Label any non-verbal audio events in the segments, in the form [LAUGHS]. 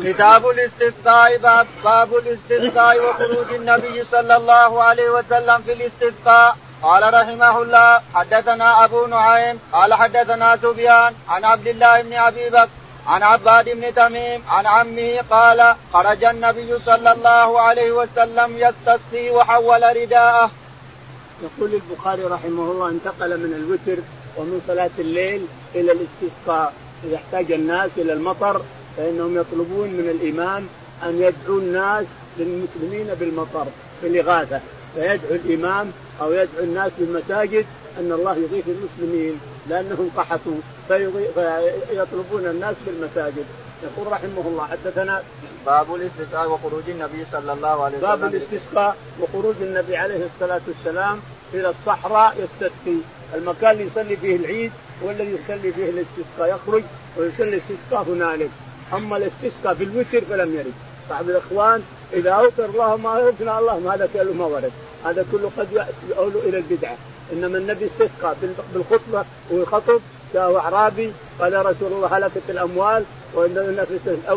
كتاب الاستسقاء باب, باب الاستسقاء وخروج النبي صلى الله عليه وسلم في الاستسقاء قال رحمه الله حدثنا أبو نعيم قال حدثنا سفيان عن عبد الله بن أبي بكر عن عباد بن تميم عن عمه قال خرج النبي صلى الله عليه وسلم يستسقي وحول رداءه. يقول البخاري رحمه الله انتقل من الوتر ومن صلاة الليل إلى الاستسقاء إذا احتاج الناس إلى المطر فإنهم يطلبون من الإمام أن يدعو الناس للمسلمين بالمطر بالإغاثة. فيدعو الإمام أو يدعو الناس بالمساجد أن الله يغيث المسلمين لأنهم قحطوا فيطلبون الناس بالمساجد. يقول رحمه الله حدثنا باب الاستسقاء وخروج النبي صلى الله عليه وسلم. باب الاستسقاء وخروج النبي عليه الصلاة والسلام إلى الصحراء يستسقي. المكان اللي يصلي فيه العيد هو الذي يصلي فيه الاستسقاء يخرج ويصلي الاستسقاء هنالك. أما الاستسقاء في الوتر فلم يرد. بعض الإخوان إذا أوتر الله ما يوتر اللهم هذا كله ما ورد. هذا كله قد يؤول إلى البدعة. إنما النبي استسقى بالخطبة ويخطب جاءه أعرابي قال يا رسول الله هلكت الأموال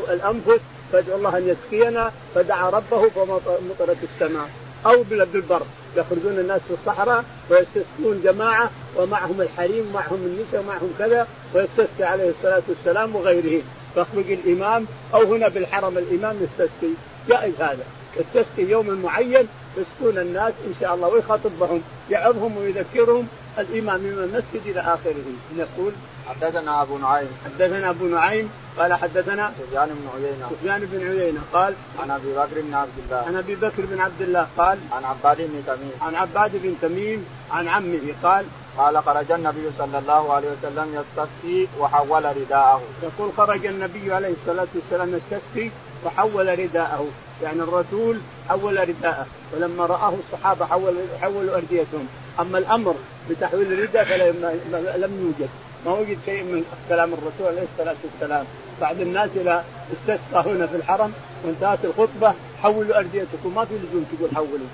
الأنفس فادعو الله أن يسقينا. فدعا ربه فمطرت السماء. أو بالبر. يخرجون الناس في الصحراء ويستسقون جماعة ومعهم الحريم ومعهم النساء ومعهم كذا ويستسقي عليه الصلاة والسلام وغيره. فيخرج الإمام أو هنا بالحرم الإمام يستسقي جائز هذا. يستسقي يوم معين يسكون الناس إن شاء الله ويخاطبهم يعظهم ويذكرهم الإمام من المسجد إلى آخره. يقول حدثنا أبو نعيم. حدثنا أبو نعيم قال حدثنا سفيان بن عيينة. سفيان بن عيينة قال عن أبي بكر بن عبد الله. عن أبي بكر بن عبد الله قال عن عباد بن تميم. عن عباد بن تميم عن عمه قال قال خرج النبي صلى الله عليه وسلم يستسقي وحول رداءه. يقول خرج النبي عليه الصلاة والسلام يستسقي وحول رداءه. يعني الرسول حول رداءه. ولما رآه الصحابة حول حولوا أرديتهم. أما الأمر بتحويل الرداء فلم يوجد. ما وجد شيء من كلام الرسول عليه الصلاة والسلام. بعد الناس إلى استسقى هنا في الحرم وانتهت الخطبة حولوا أرديتكم ما في لزوم تقول حولوا.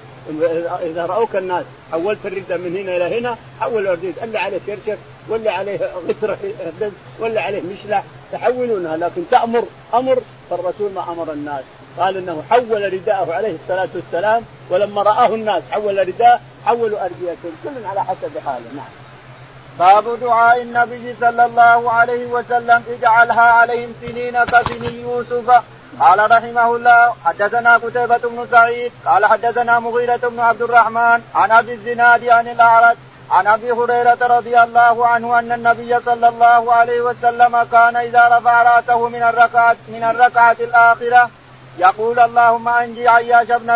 إذا رأوك الناس حولت الرداء من هنا إلى هنا حولوا أرديت. اللي عليه كرشك ولا عليه غترة ولا عليه مشلع تحولونها. لكن تأمر أمر فالرسول ما أمر الناس. قال إنه حول رداءه عليه الصلاة والسلام ولما رآه الناس حول رداء حولوا أرديتهم. كل على حسب حاله. نعم. باب دعاء النبي صلى الله عليه وسلم اجعلها عليهم سنين كسن يوسف. قال رحمه الله حدثنا قتيبة بن سعيد قال حدثنا مغيرة بن عبد الرحمن عن أبي الزناد عن الأعرج عن أبي هريرة رضي الله عنه أن النبي صلى الله عليه وسلم كان إذا رفع رأسه من الركعه من الركعة الآخرة يقول اللهم أنجي عياش بن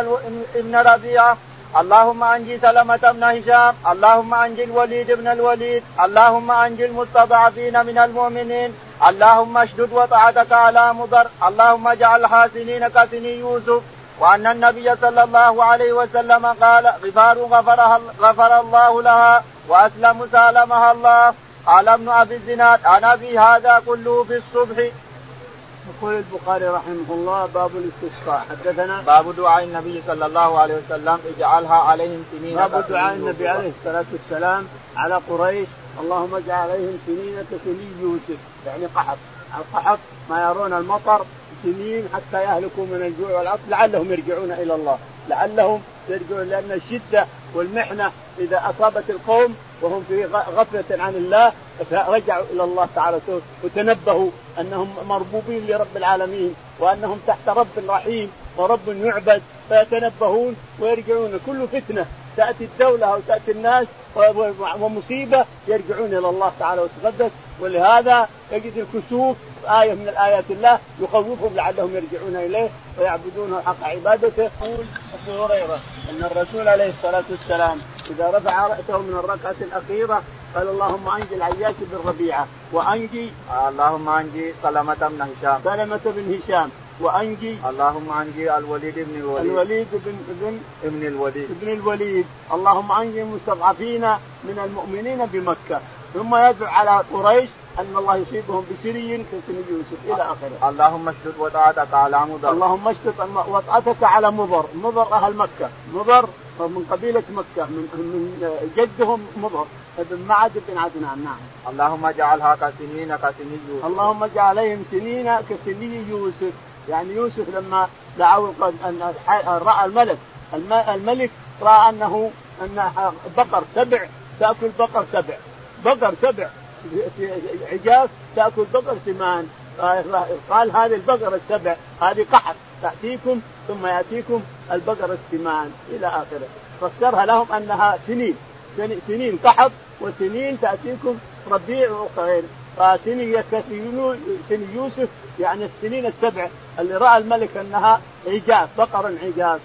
ابن ربيعة اللهم أنجي سلمة بن هشام اللهم أنجي الوليد بن الوليد اللهم أنجي المستضعفين من المؤمنين اللهم اشدد وطاعتك على مضر. اللهم اجعلها سنين كسني يوسف. وأن النبي صلى الله عليه وسلم قال غفار غفرها غفر الله لها وأسلم سالمها الله. قال ابن ابي الزناد عن ابي هذا كله في الصبح. يقول البخاري رحمه الله باب الاستسقاء. حدثنا باب دعاء النبي صلى الله عليه وسلم اجعلها عليهم سنين باب دعاء النبي عليه الصلاة والسلام على قريش. اللهم اجعل عليهم سنين كسنين يوسف يعني قحط. القحط ما يرون المطر سنين حتى يهلكوا من الجوع والعطش لعلهم يرجعون إلى الله. لعلهم يرجعون لأن الشدة والمحنة إذا أصابت القوم وهم في غفلة عن الله فرجعوا إلى الله تعالى وتنبهوا أنهم مربوبين لرب العالمين وأنهم تحت رب رحيم ورب يعبد فيتنبهون ويرجعون. كل فتنة تأتي الدولة أو تأتي الناس ومصيبة يرجعون إلى الله تعالى وتقدس. ولهذا تجد الكسوف آية من الآيات الله يخوفهم لعلهم يرجعون إليه ويعبدونه حق عبادته. يقول أبو هريرة أن الرسول عليه الصلاة والسلام إذا رفع رأسه من الركعة الأخيرة قال اللهم أنجي العياش بن ربيعه وأنجي اللهم أنجي سلمة بن هشام. سلمة بن هشام. وأنجي اللهم أنجي الوليد بن الوليد. الوليد بن ابن ابن الوليد. ابن الوليد. اللهم أنجي المستضعفين من المؤمنين بمكة. ثم يدعو على قريش أن الله يصيبهم بسري كسن يوسف إلى آخره. اللهم اشدد وطأتك على مضر. اللهم اشدد وطأتك على مضر، مضر أهل مكة، مضر من قبيلة مكة. من من جدهم مضر. ابن معد بن عدنان نعم. اللهم اجعلها كسنين كسني يوسف. اللهم اجعل عليهم سنين كسني يوسف، يعني يوسف لما دعوا أن رأى الملك. الملك رأى أنه أن بقر سبع تأكل بقر سبع. بقر سبع. عجاف تأكل بقر ثمان. قال هذه البقرة السبع هذه قحط. تأتيكم ثم يأتيكم البقرة الثمان إلى آخره. فسرها لهم أنها سنين سنين قحط وسنين تأتيكم ربيع وخير. فسنين سن يوسف يعني السنين السبع اللي رأى الملك أنها عجاف بقرا عجاف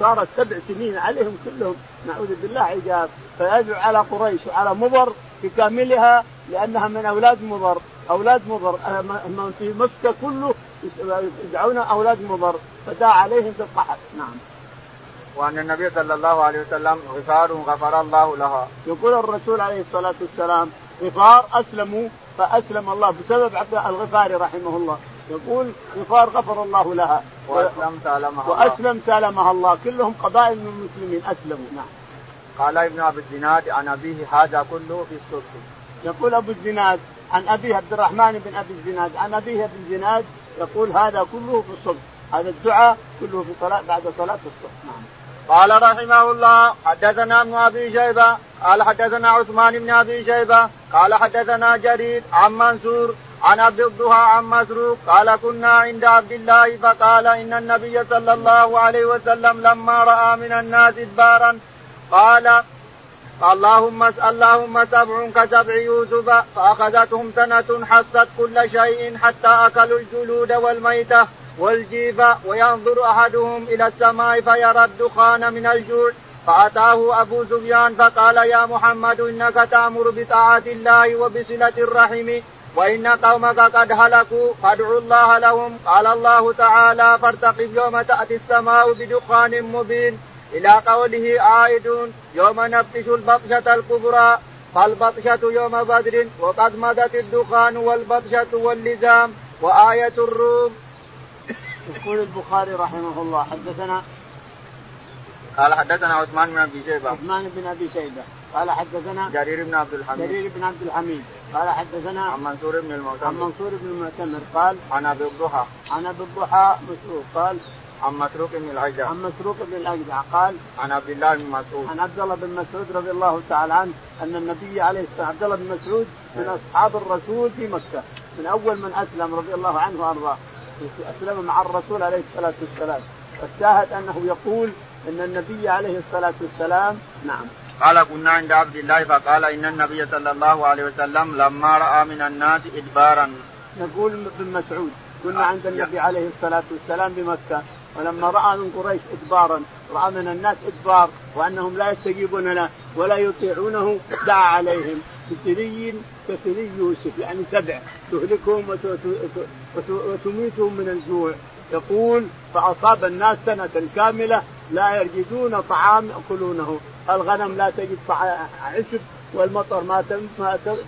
صارت سبع سنين عليهم كلهم نعوذ بالله عجاف فيدعو على قريش وعلى مضر بكاملها لأنها من أولاد مضر. أولاد مضر من في مكة كله يدعون أولاد مضر. فدعا عليهم بالقحط نعم. وأن النبي صلى الله عليه وسلم غفار غفر الله لها. يقول الرسول عليه الصلاة والسلام غفار أسلموا. فأسلم الله بسبب عبد الغفاري رحمه الله. يقول غفار غفر الله لها. واسلم سالمها الله. واسلم سالمها الله. كلهم قبائل من المسلمين. أسلموا. نعم. قال ابن أبي الزناد عن أبيه هذا كله في الصبح. يقول أبو الزناد عن أبيه عبد الرحمن بن أبي الزناد. عن أبيه ابن الزناد يقول هذا كله في الصبح هذا الدعاء كله في صلاة بعد صلاة الصبح. نعم. قال رحمه الله حدثنا ابن أبي شيبة قال حدثنا عثمان بن أبي شيبة قال حدثنا جرير عن منصور عن عبد الضحى عن مسروق قال كنا عند عبد الله فقال إن النبي صلى الله عليه وسلم لما رأى من الناس إدبارا قال اللهم اللهم سبع كسبع يوسف فأخذتهم سنة حست كل شيء حتى أكلوا الجلود والميتة. والجيف وينظر أحدهم إلى السماء فيرى الدخان من الجوع فأتاه أبو سفيان فقال يا محمد إنك تأمر بطاعة الله وبصلة الرحم وإن قومك قد هلكوا فادعوا الله لهم قال الله تعالى فارتقب يوم تأتي السماء بدخان مبين إلى قوله عائدون يوم نبطش البطشة الكبرى فالبطشة يوم بدر وقد مدت الدخان والبطشة واللزام وآية الروم. يقول البخاري رحمه الله حدثنا قال حدثنا عثمان بن أبي شيبة. عثمان بن أبي شيبة. قال حدثنا جرير بن عبد الحميد. جرير بن عبد الحميد. قال حدثنا عن منصور بن المعتمر عن منصور بن المعتمر قال عن أبي الضحى. عن أبي الضحى مسروق قال عن مسروق بن الأجدع. عن مسروق بن الأجدع قال عن عبد الله بن مسعود. عن عبد الله بن مسعود رضي الله تعالى عنه أن النبي عليه الصلاه عبد الله بن مسعود من أصحاب الرسول في مكة من أول من أسلم رضي الله عنه وأرضاه. اسلم مع الرسول عليه الصلاة والسلام. فالشاهد أنه يقول إن النبي عليه الصلاة والسلام نعم. قال كنا عند عبد الله فقال إن النبي صلى الله عليه وسلم لما رأى من الناس إدبارا. يقول ابن مسعود كنا عند النبي عليه الصلاة والسلام بمكة ولما رأى من قريش إدبارا رأى من الناس إدبار وأنهم لا يستجيبون له ولا يطيعونه دعا عليهم. بسري كسري يوسف يعني سبع. تهلكهم وتميتهم من الجوع. يقول فأصاب الناس سنة كاملة لا يجدون طعام يأكلونه. الغنم لا تجد عشب والمطر ما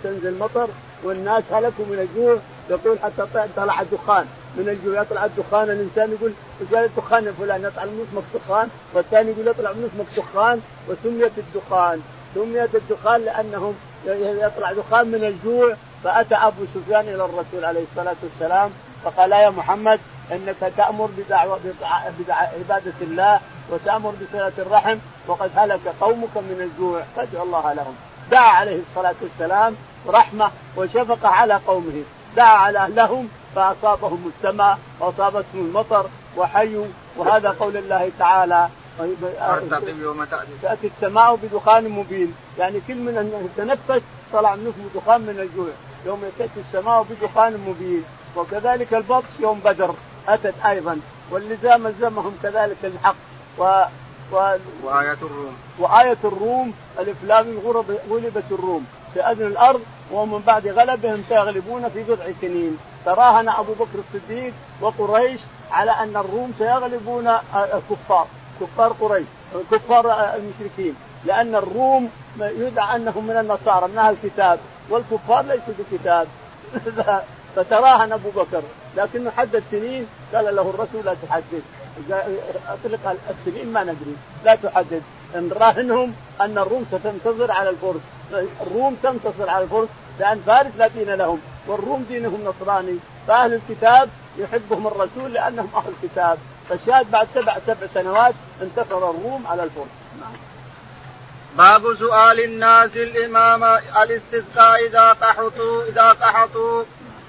تنزل مطر والناس هلكوا من الجوع. يقول حتى طلع الدخان. من الجوع يطلع الدخان الإنسان يقول قال الدخان يا فلان يطلع من اسمك دخان والثاني يقول يطلع من اسمك دخان وسميت الدخان. سميت الدخان لأنهم يطلع دخان من الجوع فأتى أبو سفيان إلى الرسول عليه الصلاة والسلام فقال يا محمد إنك تأمر بدعوه بعباده الله وتأمر بصلة الرحم وقد هلك قومك من الجوع فادعو الله لهم. دعا عليه الصلاة والسلام رحمة وشفقة على قومه. دعا على أهلهم فأصابهم السماء وأصابتهم المطر وحيوا. وهذا قول الله تعالى. يوم تأتي. تأتي السماء بدخان مبين. يعني كل من تنفس طلع منه دخان من الجوع. يوم تأتي السماء بدخان مبين. وكذلك البطش يوم بدر أتت أيضا. واللزام الزمهم كذلك الحق. و و... وآية الروم. وآية الروم الإفلام غلبت الروم. في أذن الأرض ومن بعد غلبهم سيغلبون في بضع سنين. تراهن أبو بكر الصديق وقريش على أن الروم سيغلبون الكفار. كفار قريش كفار المشركين لأن الروم يدعى أنهم من النصارى من أهل الكتاب والكفار ليسوا بكتاب. [LAUGHS] فتراهن أبو بكر لكنه حدد سنين قال له الرسول لا تحدد. أطلق السنين ما ندري لا تحدد. نراهنهم أن الروم ستنتصر على الفرس. الروم تنتصر على الفرس لأن فارس لا دين لهم والروم دينهم نصراني. فأهل الكتاب يحبهم الرسول لأنهم أهل كتاب فالشاهد بعد سبع سبع سنوات انتصر الروم على الفرس نعم. باب سؤال الناس الإمام الاستسقاء إذا قحطوا إذا قحطوا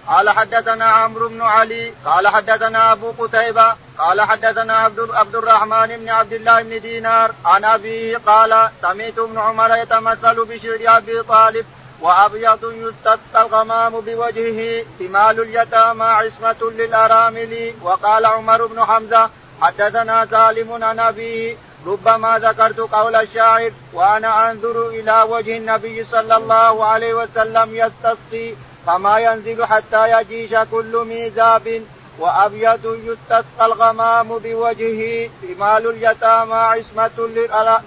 قال حدثنا عمرو بن علي قال حدثنا أبو قتيبة قال حدثنا عبد عبد الرحمن بن عبد الله بن دينار عن أبيه قال سمعت ابن عمر يتمثل بشعر أبي طالب وأبيض يستسقى الغمام بوجهه ثمال اليتامى عصمة للأرامل وقال عمر بن حمزة حدثنا سالم عن أبيه ربما ذكرت قول الشاعر وأنا أنظر إلى وجه النبي صلى الله عليه وسلم يستسقي فما ينزل حتى يجيش كل ميزاب وأبيض يستسقى الغمام بوجهه رمال اليتامى عصمة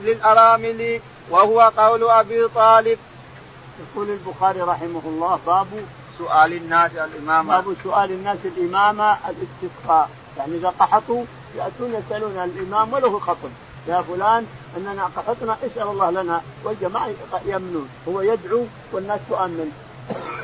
للأرامل وهو قول أبي طالب. يقول البخاري رحمه الله باب سؤال الناس الإمام. باب سؤال الناس الإمام الاستسقاء. يعني إذا قحطوا يأتون يسألون الإمام ويخاطب يا فلان أننا قحطنا اسأل الله لنا. والجماعة يؤمنون. هو يدعو والناس تؤمن.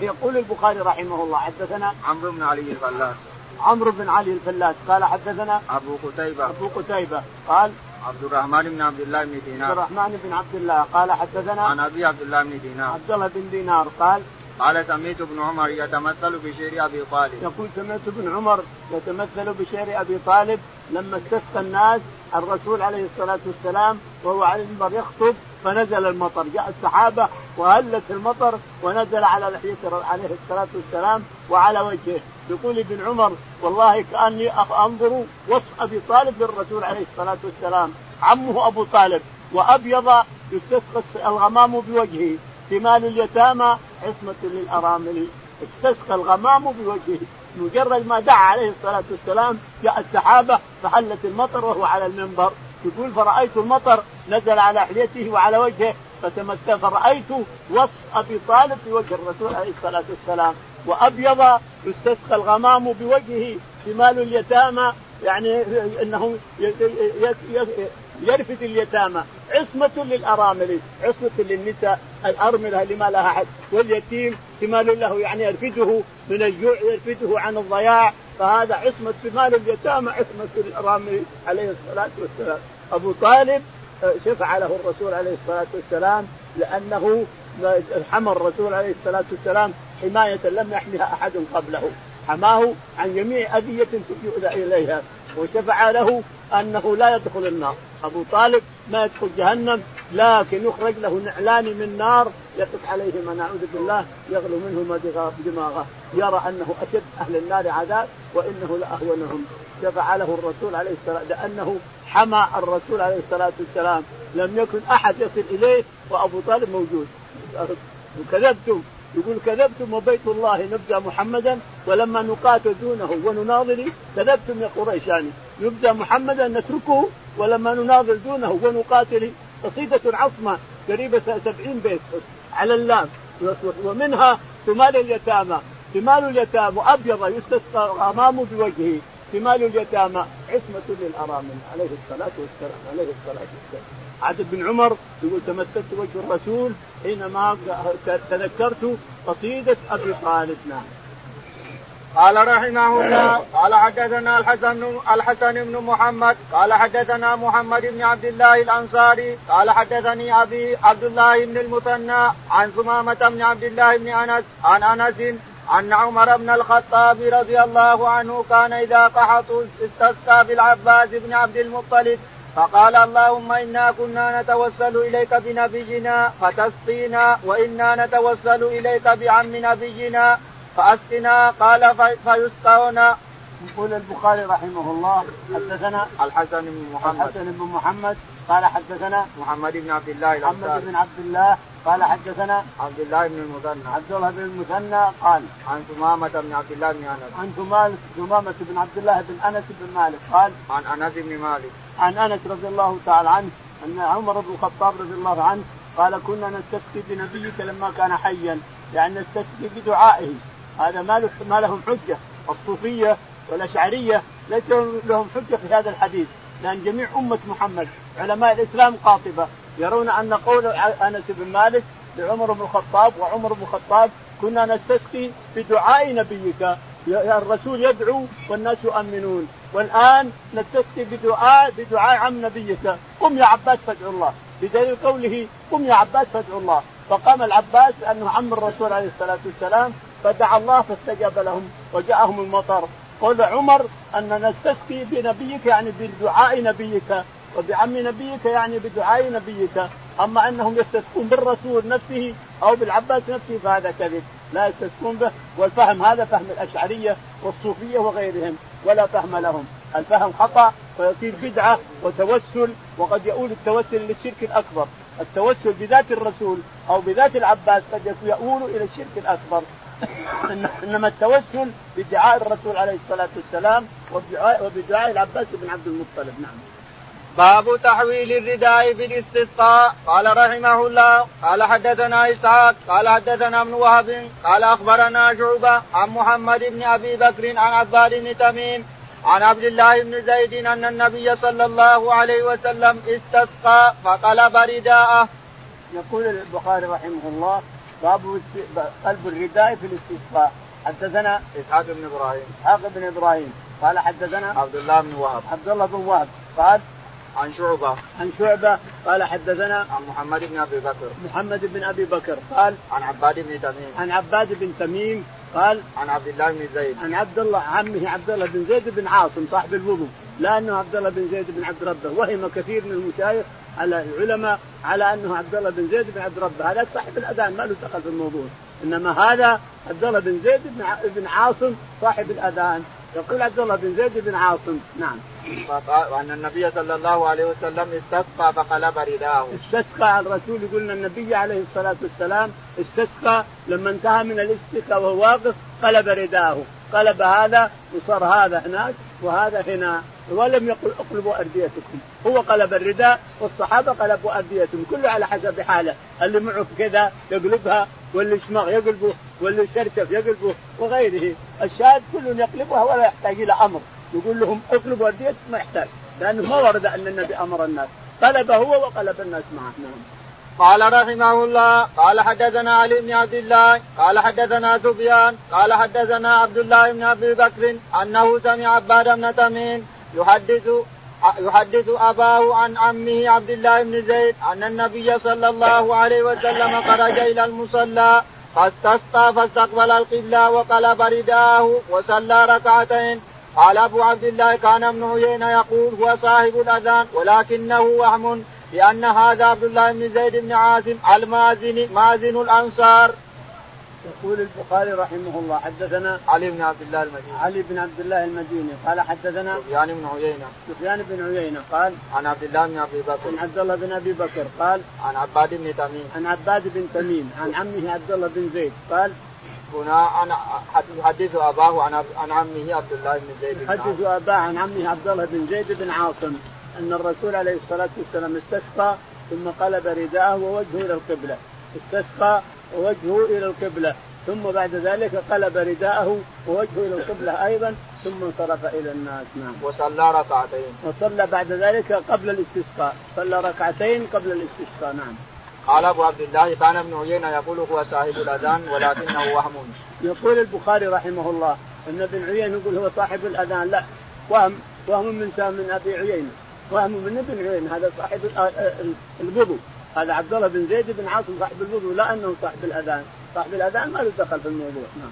يقول البخاري رحمه الله حدثنا عمرو بن علي الفلاس. عمرو بن علي الفلاس. قال حدثنا أبو قتيبة. أبو قتيبة. قال عبد الرحمن بن عبد الله بن دينار. عبد الرحمن بن عبد الله. قال حدثنا عن أبي عبد الله بن دينار. عبد الله بن دينار قال قال سمعت ابن عمر يتمثل بشعر أبي طالب. يقول سمعت ابن عمر يتمثل بشعر أبي طالب لما استسقى الناس الرسول عليه الصلاة والسلام وهو على المنبر يخطب فنزل المطر. جاء السحابة وهلت المطر ونزل على لحيته عليه الصلاة والسلام وعلى وجهه. يقول ابن عمر والله كأني أنظر وصف أبي طالب للرسول عليه الصلاة والسلام. عمه أبو طالب وأبيض يستسقى الغمام بوجهه. ثمال اليتامى عصمة للأرامل. استسقى الغمام بوجهه. مجرد ما دعا عليه الصلاة والسلام جاء السحابة فحلت المطر وهو على المنبر. يقول فرأيت المطر نزل على حليته وعلى وجهه فتمثل فرأيت وصف أبي طالب في وجه الرسول عليه الصلاة والسلام وأبيض يستسقى الغمام بوجهه شمال اليتامى يعني إنه يرفد اليتامى. عصمة للأرامل عصمة للنساء الأرملة اللي ما لها أحد واليتيم ثمال له يعني يرفده من الجوع يرفده عن الضياع فهذا عصمة ثمال اليتامى عصمة للأرامل عليه الصلاة والسلام. أبو طالب آه، شفع له الرسول عليه الصلاة والسلام لأنه حمى الرسول عليه الصلاة والسلام حماية لم يحمها أحد قبله. حماه عن جميع أذية يؤذى إليها. وشفع له أنه لا يدخل النار. أبو طالب ما يدخل جهنم لكن يخرج له نعلان من نار يقف عليهما نعوذ بالله يغلو منهما دماغه. يرى أنه أشد أهل النار عذاب وإنه لأهونهم. شفع له الرسول عليه الصلاه لأنه حمى الرسول عليه الصلاة والسلام. لم يكن أحد يصل إليه وأبو طالب موجود. وكذبتم. يقول كذبتم وبيت الله نبذى محمدا ولما نقاتل دونه ونناظر كذبتم يا قريش يعني نبذى محمدا نتركه ولما نناظر دونه ونقاتل. قصيدة عصمة قريبة سبعين بيت على اللام. ومنها ثمال اليتامى. ثمال اليتامى أبيض يستسقى أمامه بوجهه. ثمال اليتامى عصمة للأرامل عليه الصلاة والسلام عليه الصلاة والسلام. عاد بن عمر يقول تمثلت وجه الرسول حينما تذكرت قصيدة أبي طالب نعم. قال رحمه الله قال حدثنا الحسن الحسن بن محمد قال حدثنا محمد بن عبد الله الأنصاري قال حدثني أبي عبد الله بن المثنى عن ثمامة بن عبد الله بن أنس عن أنس أن عمر بن الخطاب رضي الله عنه كان إذا قحطوا استسقى بالعباس بن عبد المطلب فقال اللهم إنا كنا نتوسل إليك بنبينا فتسقينا وإنا نتوسل إليك بعم نبينا فأسقنا. قال فيسقون. يقول البخاري رحمه الله حدثنا الحسن بن محمد. الحسن بن محمد قال حدثنا محمد بن عبد الله محمد بن عبد الله قال حدثنا عبد الله بن المثنى. عبد الله بن المثنى قال عن ثمامة بن عبد الله بن أنس. عن ثمامة بن عبد الله بن أنس بن مالك قال عن أنس بن مالك. عن أنس رضي الله تعالى عنه أن عمر بن الخطاب رضي الله عنه قال كنا نستسقي بنبيك لما كان حيا يعني نستسقي بدعائه. هذا ما له ما لهم حجة الصوفيه والاشعريه ليس لهم حجة في هذا الحديث لأن جميع أمة محمد علماء الإسلام قاطبة. يرون أن قول أنس بن مالك لعمر بن الخطاب وعمر بن الخطاب كنا نستسقي بدعاء نبيك. الرسول يدعو والناس يؤمنون. والآن نستسقي بدعاء بدعاء عم نبيك. قم يا عباس فادعو الله. بدليل قوله قم يا عباس فادعو الله. فقام العباس لأنه عم الرسول عليه الصلاة والسلام فدعا الله فاستجاب لهم وجاءهم المطر. قول عمر أن نستسقي بنبيك يعني بدعاء نبيك. وبعم نبيك يعني بدعاء نبيك. أما أنهم يستسقون بالرسول نفسه أو بالعباس نفسه فهذا كذب. لا يستسقون به. والفهم هذا فهم الأشعرية والصوفية وغيرهم. ولا فهم لهم. الفهم خطأ فيصير بدعة وتوسل وقد يؤول التوسل للشرك الأكبر. التوسل بذات الرسول أو بذات العباس قد يؤول إلى الشرك الأكبر. إنما التوسل بدعاء الرسول عليه الصلاة والسلام وبدعاء العباس بن عبد المطلب. نعم. باب تحويل الرداء في الاستسقاء قال رحمه الله قال حدثنا إسحاق قال حدثنا ابن وهب قال أخبرنا شعبة عن محمد بن أبي بكر عن عباد بن تميم عن عبد الله بن زيد أن النبي صلى الله عليه وسلم استسقى فقلب رداءه. يقول البخاري رحمه الله باب قلب الرداء في الاستسقاء. حدثنا إسحاق بن إبراهيم. إسحاق بن إبراهيم. قال حدثنا عبد الله بن وهب. عبد الله بن وهب. قال عن شعبة. عن شعبة. قال حدثنا عن محمد بن أبي بكر. محمد بن أبي بكر. قال عن عباد بن تميم. عن عباد بن تميم. قال عن عبد الله بن زيد. عن عبد الله عمه عبد الله بن زيد بن عاصم صاحب الوضوء. لا أنه عبد الله بن زيد بن عبد ربه. وهم كثير من المشايخ على العلماء على أنه عبد الله بن زيد بن عبد ربه. هذا صاحب الأذان ما له دخل في الموضوع. إنما هذا عبد الله بن زيد بن عاصم صاحب الأذان. يقول عبد الله بن زيد بن عاصم نعم. وأن النبي صلى الله عليه وسلم استسقى فقلب رداءه استسقى الرسول يقول النبي عليه الصلاة والسلام استسقى لما انتهى من الاستسقاء وهو واقف قلب رداءه قلب هذا وصار هذا هناك وهذا هنا. ولم يقل اقلبوا أرديتكم. هو قلب الرداء والصحابة قلبوا أرديتهم. كله على حسب حاله. اللي معه كذا يقلبها واللي شماغ يقلبه واللي شرشف يقلبه وغيره. الشاهد كل يقلبها ولا يحتاج إلى أمر. يقول لهم اقلبوا ارديتكم ما يحتاج. لأنه ما ورد أن النبي أمر الناس. قلب هو وقلب الناس معه. نعم. قال رحمه الله قال حدثنا علي بن عبد الله قال حدثنا سفيان قال حدثنا عبد الله بن أبي بكر أنه سمع عباد بن تميم يحدث يحدث أباه عن عمه عبد الله بن زيد أن النبي صلى الله عليه وسلم خرج إلى المصلى فاستسقى فاستقبل القبلة وقلب رداءه وصلى ركعتين. قال أبو عبد الله كان ابن عيينة يقول هو صاحب الأذان ولكنه وهم لأن هذا عبد الله بن زيد بن عاصم المازني مازن الأنصار. يقول البخاري رحمه الله حدثنا علي بن عبد الله المديني. علي بن عبد الله المديني قال حدثنا سفيان بن عيينة. سفيان بن عيينة قال عن عبد الله بن أبي بكر. عن عبد الله بن أبي بكر قال عن عباد بن تميم. عن عباد بن تميم عن عمه عبد الله بن زيد قال هنا أنا يحدث أباه عن عن عمه عبد الله بن زيد بن يحدث أباه عن عمه عبد الله بن زيد بن عاصم أن الرسول عليه الصلاة والسلام استسقى ثم قلب رداءه ووجهه إلى القبلة. استسقى ووجهه إلى القبلة ثم بعد ذلك قلب رداءه ووجهه إلى القبلة أيضا ثم انصرف إلى الناس نعم. وصلى ركعتين. وصلى بعد ذلك قبل الاستسقاء، صلى ركعتين قبل الاستسقاء نعم. قال أبو عبد الله كان ابن عيينة يقول هو صاحب الأذان ولكنه وهم. يقول البخاري رحمه الله أن ابن عيينة يقول هو صاحب الأذان لا وهم وهم من من أبي عيينة وهم من ابن عيينة هذا صاحب الوضوء هذا عبد الله بن زيد بن عاصم صاحب الوضوء لا أنه صاحب الأذان. صاحب الأذان ما له دخل في الموضوع. نعم.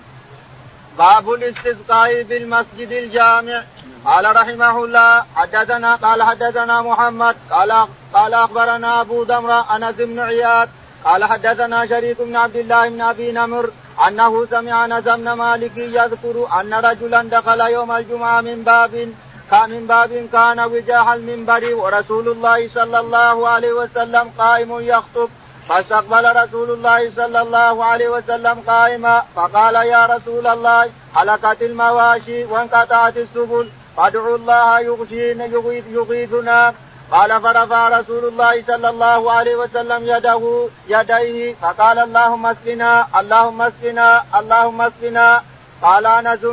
باب الاستسقاء بالمسجد الجامع. قال رحمه الله حدثنا قال حدثنا محمد قال قال أخبرنا أبو دمرة أنس بن عياد قال حدثنا شريك بن عبد الله بن أبي نمر أنه سمع أنس مالك يذكر أن رجلا دخل يوم الجمعة من باب من باب كان وجاح المنبر ورسول الله صلى الله عليه وسلم قائم يخطب فاستقبل رسول الله صلى الله عليه وسلم قائما فقال يا رسول الله حلقت المواشي وانقطعت السبل فادعوا الله يغشينا يغيثنا. قال فرفع رسول الله صلى الله عليه وسلم يده يديه فقال اللهم اسقنا اللهم اسقنا اللهم اسقنا. قال أنس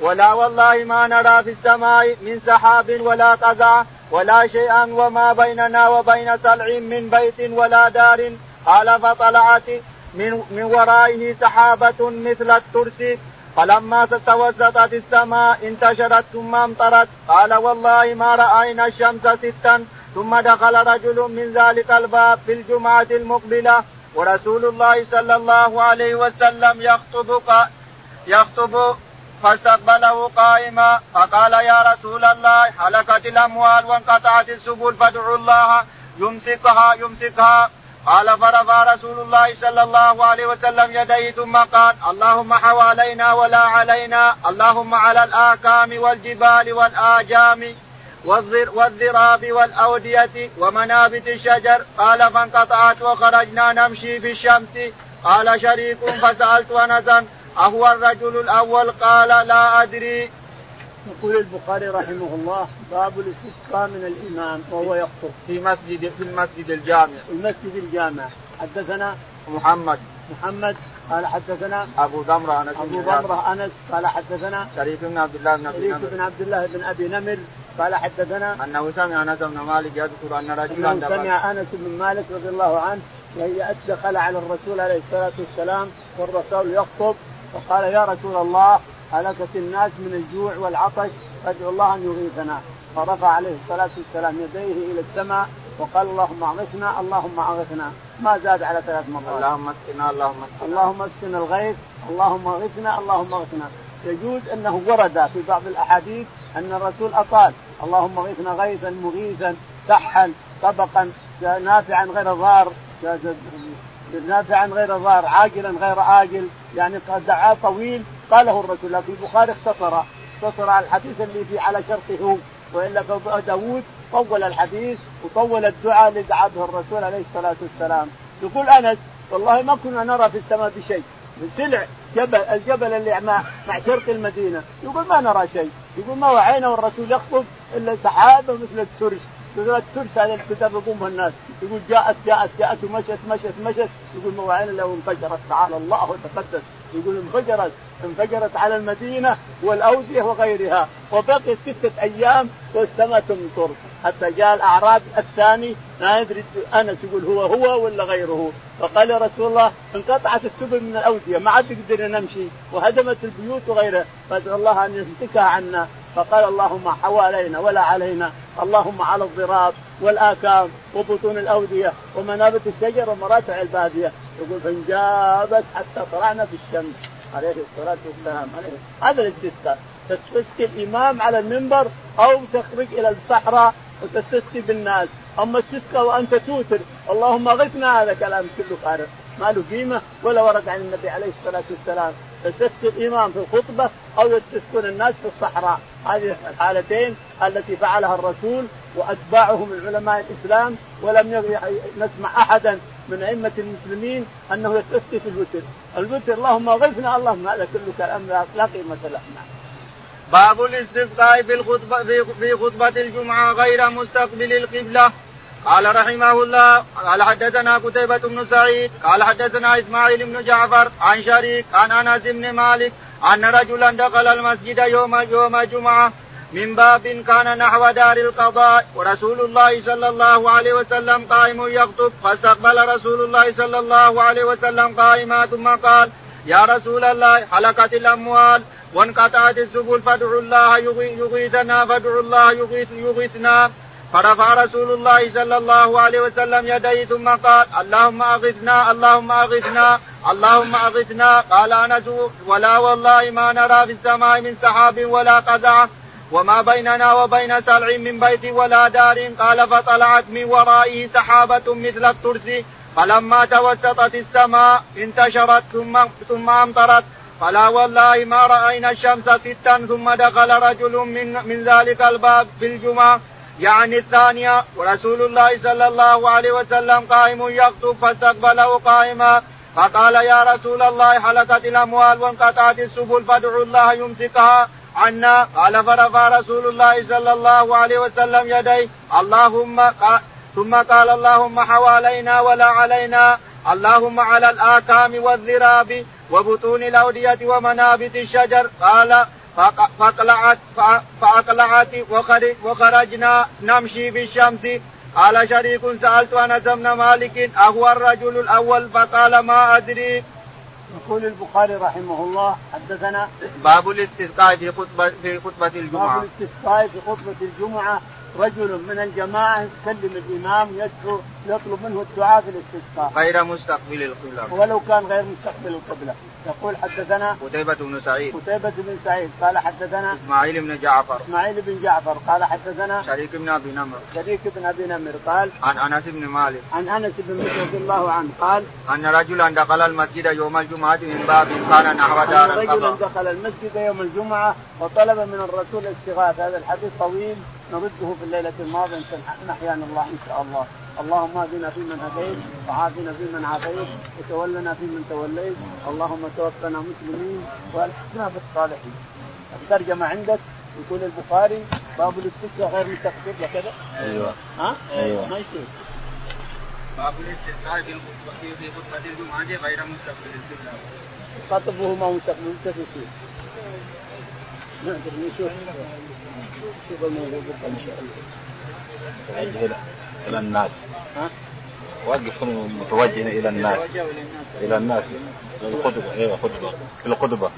ولا والله ما نرى في السماء من سحاب ولا قزع ولا شيئا وما بيننا وبين سلع من بيت ولا دار. قال فطلعت من من ورائه سحابة مثل الترس. فلما توسطت السماء انتشرت ثم امطرت. قال والله ما رأينا الشمس ستا ثم دخل رجل من ذلك الباب في الجمعة المقبلة. ورسول الله صلى الله عليه وسلم يخطب يخطب فاستقبله قائما فقال يا رسول الله هلكت الأموال وانقطعت السبل فادعوا الله يمسكها يمسكها. قال فرفع رسول الله صلى الله عليه وسلم يديه ثم قال اللهم حوالينا ولا علينا اللهم على الآكام والجبال والآجام والذراب والأودية ومنابت الشجر. قال فانقطعت وخرجنا نمشي في الشمس قال شريك فسألت أنسا أهو الرجل الأول قال لا أدري. يقول البخاري رحمه الله باب الاستسقاء من الإمام وهو يخطب. في مسجد في المسجد الجامع. في المسجد الجامع. حدثنا محمد. محمد قال حدثنا أبو ضمره أنس أبو ضمره أنس قال حدثنا شريك بن عبد الله بن أبي شريك بن عبد الله بن أبي نمر قال حدثنا أنه سمع أنس بن مالك يذكر أن رجلا أنه سمع أنس بن مالك رضي الله عنه دخل على الرسول عليه الصلاة والسلام والرسول يخطب. فقال يا رسول الله هلكت الناس من الجوع والعطش فادعوا الله أن يغيثنا. فرفع عليه الصلاة والسلام يديه إلى السماء وقال اللهم أغثنا اللهم أغثنا. ما زاد على ثلاث مرات. اللهم اسقنا اللهم اسقنا. اللهم اسقنا الغيث اللهم أغثنا اللهم أغثنا. يجوز أنه ورد في بعض الأحاديث أن الرسول أطال اللهم أغثنا غيثا مغيثا سحا طبقا نافعا غير ضار. نافعا غير ضار عاجلا غير عاجل يعني دعاء طويل. قاله الرسول لكن البخاري اختصر اختصر على الحديث اللي في على شرطه وإلا داوود طول الحديث وطول الدعاء اللي دعا به الرسول عليه الصلاة والسلام. يقول أنس والله ما كنا نرى في السماء بشيء. سلع جبل الجبل اللي مع مع شرق المدينة. يقول ما نرى شيء. يقول ما وعينا والرسول يخطب إلا سحابة مثل الترس الترس هذا الكتاب يقومها الناس. يقول جاءت جاءت جاءت ومشت مشت مشت. يقول ما وعينا لو انفجرت. تعالى الله وتقدس. يقول انفجرت. انفجرت على المدينة والاوديه وغيرها. وبقي ستة أيام والسماء تمطر. حتى جاء الأعراب الثاني. ما يدري انس يقول هو هو ولا غيره. فقال يا رسول الله انقطعت السبل من الاوديه ما عاد نقدر نمشي. وهدمت البيوت وغيرها. فادعو الله أن يمسكها عنا. فقال اللهم حوالينا ولا علينا. اللهم على الضراب والآكام وبطون الأودية ومنابت الشجر ومراتع البادية. يقول فانجابت حتى طلعنا في الشمس. عليه الصلاة والسلام. عليه. هذا الاستسقاء تستسقي الإمام على المنبر أو تخرج إلى الصحراء وتستسقي بالناس. أما استسقى وأنت توتر. اللهم أغثنا هذا كلام كله فارغ. ما له قيمه ولا ورد عن النبي عليه الصلاة والسلام. يستسقي الامام في الخطبة أو يستسقون الناس في الصحراء. هذه الحالتين التي فعلها الرسول واتباعه من علماء الإسلام ولم نسمع أحدا من أئمة المسلمين أنه يستسقي في الوتر، الوتر اللهم اغثنا اللهم هذا كله كلام لا قيمه له. باب الاستسقاء في الخطبه في خطبة الجمعة غير مستقبل القبلة. قال رحمه الله قال حدثنا قتيبة بن سعيد قال حدثنا إسماعيل بن جعفر عن شريك عن أنس بن مالك أن رجلا دخل المسجد يوم يوم جمعة من باب كان نحو دار القضاء ورسول الله صلى الله عليه وسلم قائم يخطب فاستقبل رسول الله صلى الله عليه وسلم قائما ثم قال يا رسول الله حلقت الأموال وانقطعت السبل فادعوا الله يغيثنا فادعوا الله يغيث يغيثنا. فرفع رسول الله صلى الله عليه وسلم يديه ثم قال اللهم أغثنا اللهم أغثنا اللهم أغثنا. قال أنس ولا والله ما نرى في السماء من سحاب ولا قزعه وما بيننا وبين سلع من بيت ولا دار. قال فطلعت من ورائه سحابة مثل الترس فلما توسطت السماء انتشرت ثم ثم أمطرت. فلا والله ما رأينا الشمس ستا ثم دخل رجل من من ذلك الباب في الجمعة. يعني الثانية ورسول الله صلى الله عليه وسلم قائم يخطب فاستقبله قائما فقال يا رسول الله حلقت الأموال وانقطعت السبل فادعوا الله يمسكها عنا. قال فرفع رسول الله صلى الله عليه وسلم يديه اللهم ثم قال اللهم حوالينا ولا علينا. اللهم على الآكام والذراب وبطون الأودية ومنابت الشجر. قال فاقلعت فاقلعت وخرجنا نمشي بالشمس قال شريك سألت أنس بن مالك أهو الرجل الأول؟ فقال ما أدري. يقول البخاري رحمه الله حدثنا باب الاستسقاء في خطبه في خطبة الجمعة. باب الاستسقاء في خطبة الجمعة. رجل من الجماعة يكلم الإمام يدعو يطلب منه الدعاء في الاستسقاء. غير مستقبل القبلة. ولو كان غير مستقبل القبلة. يقول حدثنا قتيبة بن سعيد. قتيبة بن سعيد. قال حدثنا إسماعيل بن جعفر. إسماعيل بن جعفر. قال حدثنا شريك بن أبي نمر. شريك بن أبي نمر. قال عن أنس بن مالك. عن أنس بن مالك رضي الله عنه. قال أن رجلا دخل المسجد يوم الجمعة من باب كان نحو دار رجلا دخل المسجد يوم الجمعة وطلب من الرسول الاستغاثة. هذا الحديث طويل. نرده في الليلة الماضية إن أحيانا الله إن شاء الله. اللهم اهدنا فيمن هديت وعافنا فيمن عافيت وتولنا فيمن توليت. اللهم توفنا مسلمين وألحقنا بالصالحين. الترجمة عندك يقول البخاري باب الاستسقاء غير مستقبل وكذا؟ أيوه. ها؟ أيوة. ما يصير. باب الاستسقاء في خطبه الجمعه غير مستقبل. القبله خطبه ما مستقبل كيف يصير؟ نقدر نشوف شوف الموضوع بكره إن شاء الله. توجه إلى الناس. ها؟ وقف متوجه إلى الناس. إلى الناس. في الخطبه أيوه خطبه في الخطبه